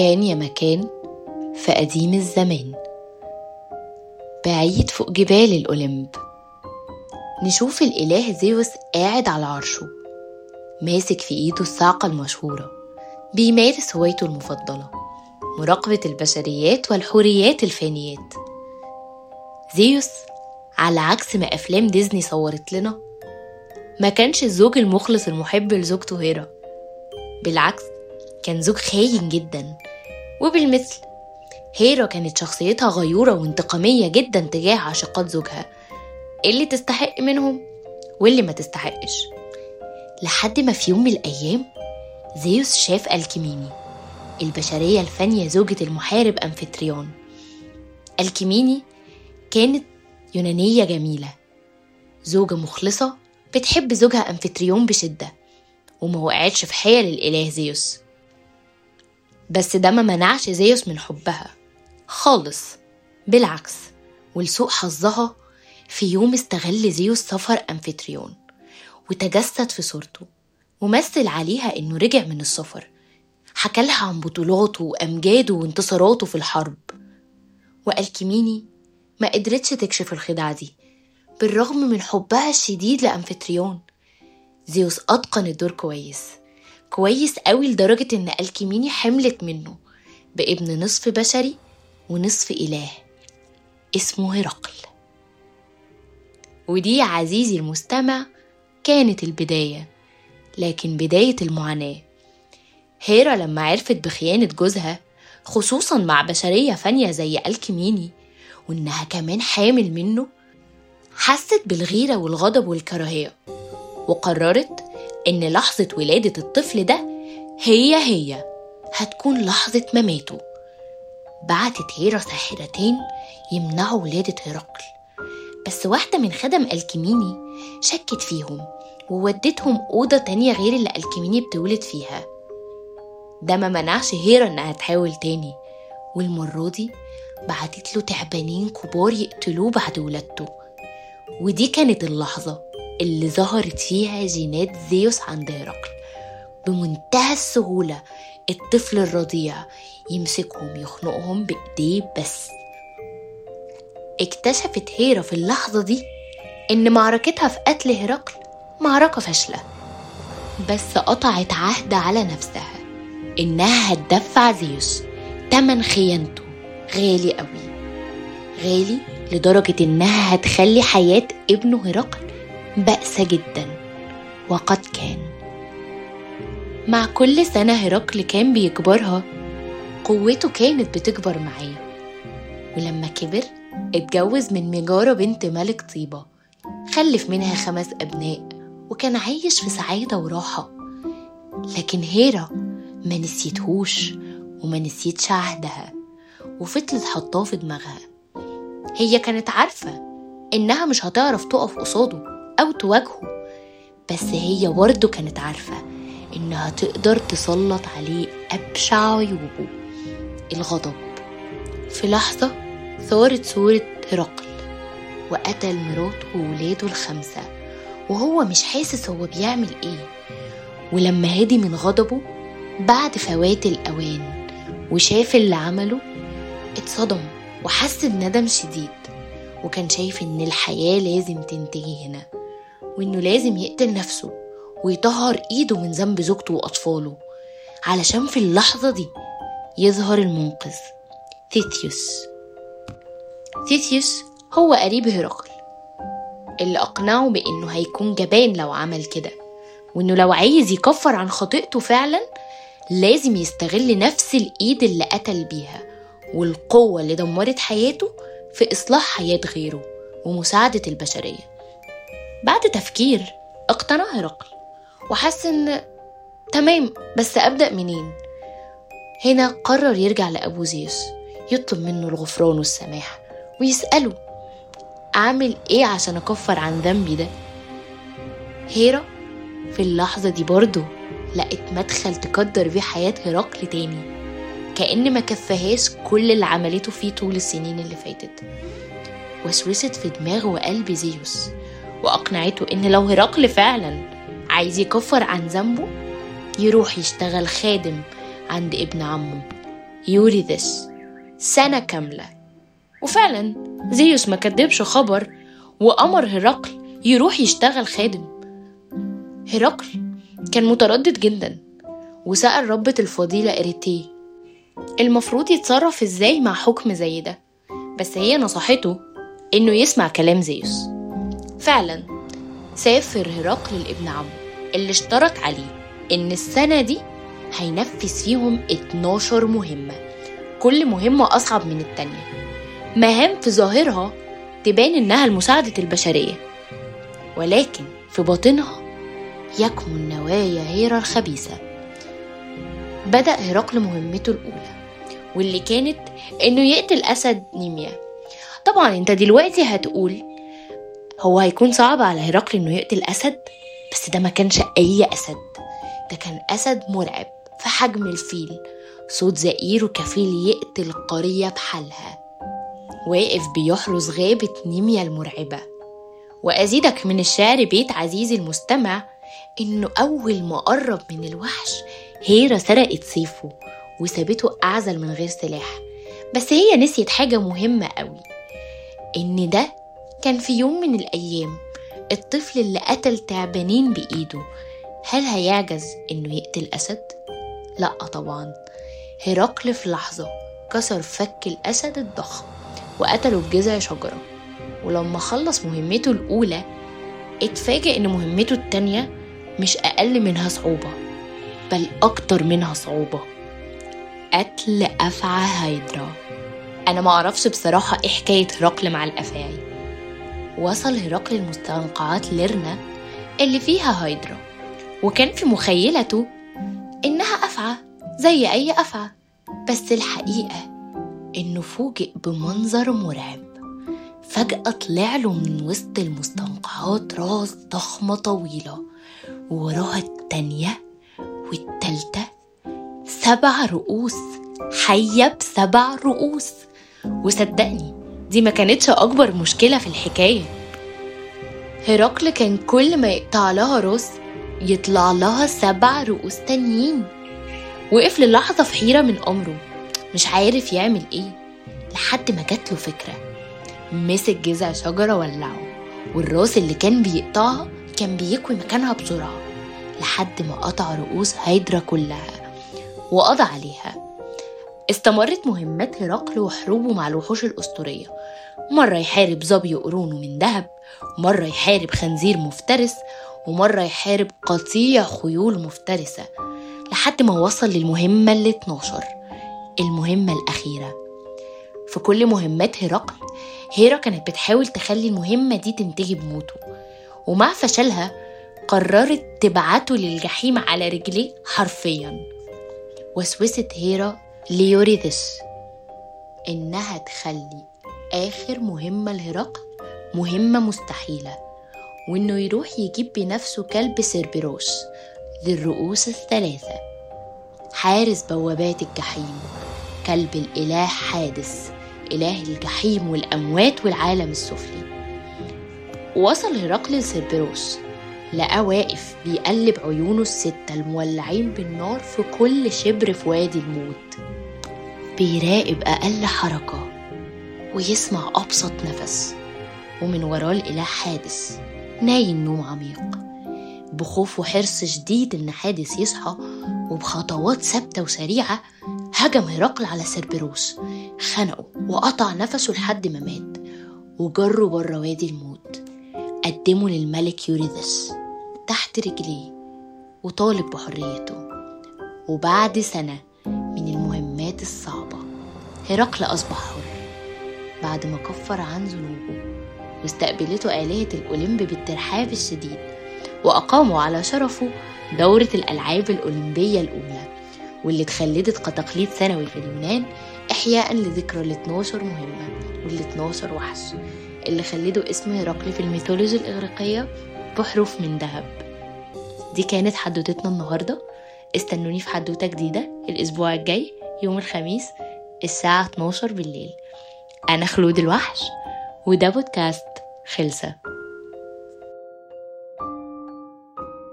كان يا مكان في قديم الزمان بعيد فوق جبال الأولمب. نشوف الإله زيوس قاعد على عرشه ماسك في إيده الصاعقة المشهورة بيمارس هوايته المفضلة مراقبة البشريات والحوريات الفانيات. زيوس على عكس ما أفلام ديزني صورت لنا ما كانش الزوج المخلص المحب لزوجته هيرا بالعكس كان زوج خاين جدا. وبالمثل هيرا كانت شخصيتها غيورة وانتقامية جدا تجاه عاشقات زوجها اللي تستحق منهم واللي ما تستحقش. لحد ما في يوم من الأيام زيوس شاف ألكيميني البشرية الفانية زوجة المحارب أنفيتريون ألكيميني كانت يونانية جميلة زوجة مخلصة بتحب زوجها أنفيتريون بشدة وما وقعتش في حيل الإله زيوس. بس ده ما منعش زيوس من حبها. خالص. بالعكس. ولسوء حظها في يوم استغل زيوس سفر أنفيتريون وتجسد في صورته ومثل عليها إنه رجع من السفر. حكالها عن بطولاته وأمجاده وانتصاراته في الحرب. وألكيميني ما قدرتش تكشف الخدعة دي. بالرغم من حبها الشديد لأنفيتريون زيوس أتقن الدور كويس. كويس قوي لدرجة إن ألكيميني حملت منه بابن نصف بشري ونصف إله اسمه هرقل. ودي عزيزي المستمع كانت البداية لكن بداية المعاناة. هيرا لما عرفت بخيانة جوزها خصوصا مع بشرية فانية زي ألكيميني وإنها كمان حامل منه حست بالغيرة والغضب والكراهية وقررت إن لحظة ولادة الطفل ده هي هي هتكون لحظة مماته. بعتت هيرا ساحرتين يمنعوا ولادة هرقل. بس واحدة من خدم ألكيميني شكت فيهم وودتهم أوضة تانية غير اللي ألكيميني بتولد فيها. ده ما منعش هيرا إنها تحاول تاني. والمرة دي بعتت له تعبانين كبار يقتلوه بعد ولادته. ودي كانت اللحظة. اللي ظهرت فيها جينات زيوس عند هرقل بمنتهى السهولة الطفل الرضيع يمسكهم يخنقهم بإيديه بس. اكتشفت هيرا في اللحظة دي إن معركتها في قتل هرقل معركة فاشلة بس قطعت عهد على نفسها إنها هتدفع زيوس تمن خيانته. غالي قوي. غالي لدرجة إنها هتخلي حياة ابنه هرقل بأسة جدا. وقد كان. مع كل سنة هرقل كان بيكبرها قوته كانت بتكبر معاه. ولما كبر اتجوز من مجارة بنت ملك طيبة خلف منها خمس أبناء وكان عايش في سعادة وراحة. لكن هيرا ما نسيتهوش وما نسيتش عهدها وفضلت حطاه في دماغها. هي كانت عارفة إنها مش هتعرف تقف قصاده. أو تواجهه. بس هي برضه كانت عارفة إنها تقدر تسلط عليه أبشع عيوبه. الغضب. في لحظة ثارت صورة هرقل وقتل مراته وولاده الخمسة وهو مش حاسس هو بيعمل إيه. ولما هدي من غضبه بعد فوات الأوان وشاف اللي عمله اتصدم وحس بندم شديد وكان شايف إن الحياة لازم تنتهي هنا. وإنه لازم يقتل نفسه ويطهر إيده من ذنب زوجته وأطفاله علشان في اللحظة دي يظهر المنقذ ثيتيوس ثيتيوس هو قريب هرقل اللي أقنعه بإنه هيكون جبان لو عمل كده وإنه لو عايز يكفر عن خطيئته فعلا لازم يستغل نفس الإيد اللي قتل بيها والقوة اللي دمرت حياته في إصلاح حياة غيره ومساعدة البشرية. بعد تفكير اقتنع هرقل وحس إن تمام بس أبدأ منين؟ هنا قرر يرجع لأبو زيوس يطلب منه الغفران والسماح ويسأله أعمل إيه عشان أكفر عن ذنبي ده؟ هيرا في اللحظة دي برضه لقت مدخل تقدر بيه حياة هرقل تاني كأن ما كفهاش كل اللي عملته فيه طول السنين اللي فاتت. وسوست في دماغه وقلب زيوس وأقنعته إن لو هرقل فعلا عايز يكفر عن ذنبه يروح يشتغل خادم عند ابن عمه. يوريدس سنة كاملة. وفعلا زيوس ما كدبش خبر وأمر هرقل يروح يشتغل خادم. هرقل كان متردد جدا وسأل ربة الفضيلة إريتيه المفروض يتصرف إزاي مع حكم زي ده؟ بس هي نصحته إنه يسمع كلام زيوس. فعلا سافر هرقل لابن عمه اللي اشترط عليه إن السنة دي هينفذ فيهم 12 مهمة كل مهمة أصعب من التانية. مهام في ظاهرها تبان إنها لمساعدة البشرية ولكن في باطنها يكمن نوايا هيرا الخبيثة. بدأ هرقل مهمته الأولى واللي كانت إنه يقتل أسد نيميا. طبعا أنت دلوقتي هتقول هو هيكون صعب على هرقل إنه يقتل أسد بس ده ما كانش أي أسد. ده كان أسد مرعب في حجم الفيل صوت زئيره كفيل يقتل قرية بحالها. واقف بيحرس غابة نيميا المرعبة. وأزيدك من الشعر بيت عزيزي المستمع إنه أول ما قرب من الوحش هيرا سرقت سيفه وسابته أعزل من غير سلاح. بس هي نسيت حاجة مهمة قوي إن ده كان في يوم من الأيام الطفل اللي قتل تعبانين بإيده هل هيعجز إنه يقتل أسد؟ لأ طبعا. هرقل في لحظة كسر فك الأسد الضخم وقتله بجذع شجرة. ولما خلص مهمته الأولى اتفاجئ إن مهمته التانية مش أقل منها صعوبة بل أكتر منها صعوبة. قتل أفعى هيدرا. أنا معرفش بصراحة إيه حكاية هرقل مع الأفاعي. وصل هرقل المستنقعات ليرنا اللي فيها هيدرا وكان في مخيلته إنها أفعى زي أي أفعى بس الحقيقة إنه فوجئ بمنظر مرعب. فجأة طلع له من وسط المستنقعات راس ضخمة طويلة ووراها التانية والتالتة سبع رؤوس حية بسبع رؤوس. وصدقني دي ما كانتش أكبر مشكلة في الحكاية. هرقل كان كل ما يقطع لها راس يطلع لها سبع رؤوس تانيين. وقف للحظة في حيرة من أمره. مش عارف يعمل إيه. لحد ما جات له فكرة. مسك جذع شجرة ولعه والراس اللي كان بيقطعها كان بيكوي مكانها بسرعة. لحد ما قطع رؤوس هيدرا كلها. وقضى عليها. استمرت مهمات هرقل وحروبه مع الوحوش الأسطورية. مرة يحارب ظبي قرونه من ذهب مرة يحارب خنزير مفترس ومرة يحارب قطيع خيول مفترسة لحد ما وصل للمهمة ال 12 المهمة الأخيرة. في كل مهمات هرقل هيرا كانت بتحاول تخلي المهمة دي تنتهي بموته ومع فشلها قررت تبعته للجحيم على رجليه حرفيا. وسوست هيرا ليوريدس. إنها تخلي آخر مهمة لهرقل مهمة مستحيلة وإنه يروح يجيب بنفسه كلب سيربيروس ذي الرؤوس الثلاثة. حارس بوابات الجحيم كلب الإله حادث إله الجحيم والأموات والعالم السفلي. وصل هرقل لسيربيروس لقاه واقف بيقلب عيونه الستة المولعين بالنار في كل شبر في وادي الموت. بيراقب أقل حركة ويسمع أبسط نفس ومن وراه الإله حادث نايم نوم عميق. بخوف وحرص شديد إن حادث يصحى وبخطوات ثابتة وسريعة هجم هرقل على سيربيروس خنقه وقطع نفسه لحد ما مات وجره بره وادي الموت. قدمه للملك يوريدس تحت رجليه وطالب بحريته. وبعد سنة من المهمات الصعبة هرقل أصبح حر بعد ما كفر عن ذنوبه واستقبلته آلهة الأولمب بالترحاب الشديد وأقاموا على شرفه دورة الألعاب الأولمبية الأولى واللي اتخلدت كتقليد سنوي في اليونان إحياء لذكرى ال 12 مهمة وال 12 وحش اللي خلدوا اسم هرقل في الميثولوجيا الإغريقية بحروف من ذهب. دي كانت حدوتتنا النهاردة. استنوني في حدوتة جديدة الأسبوع الجاي يوم الخميس الساعة 12 بالليل. أنا خلود الوحش وده بودكاست خلصة.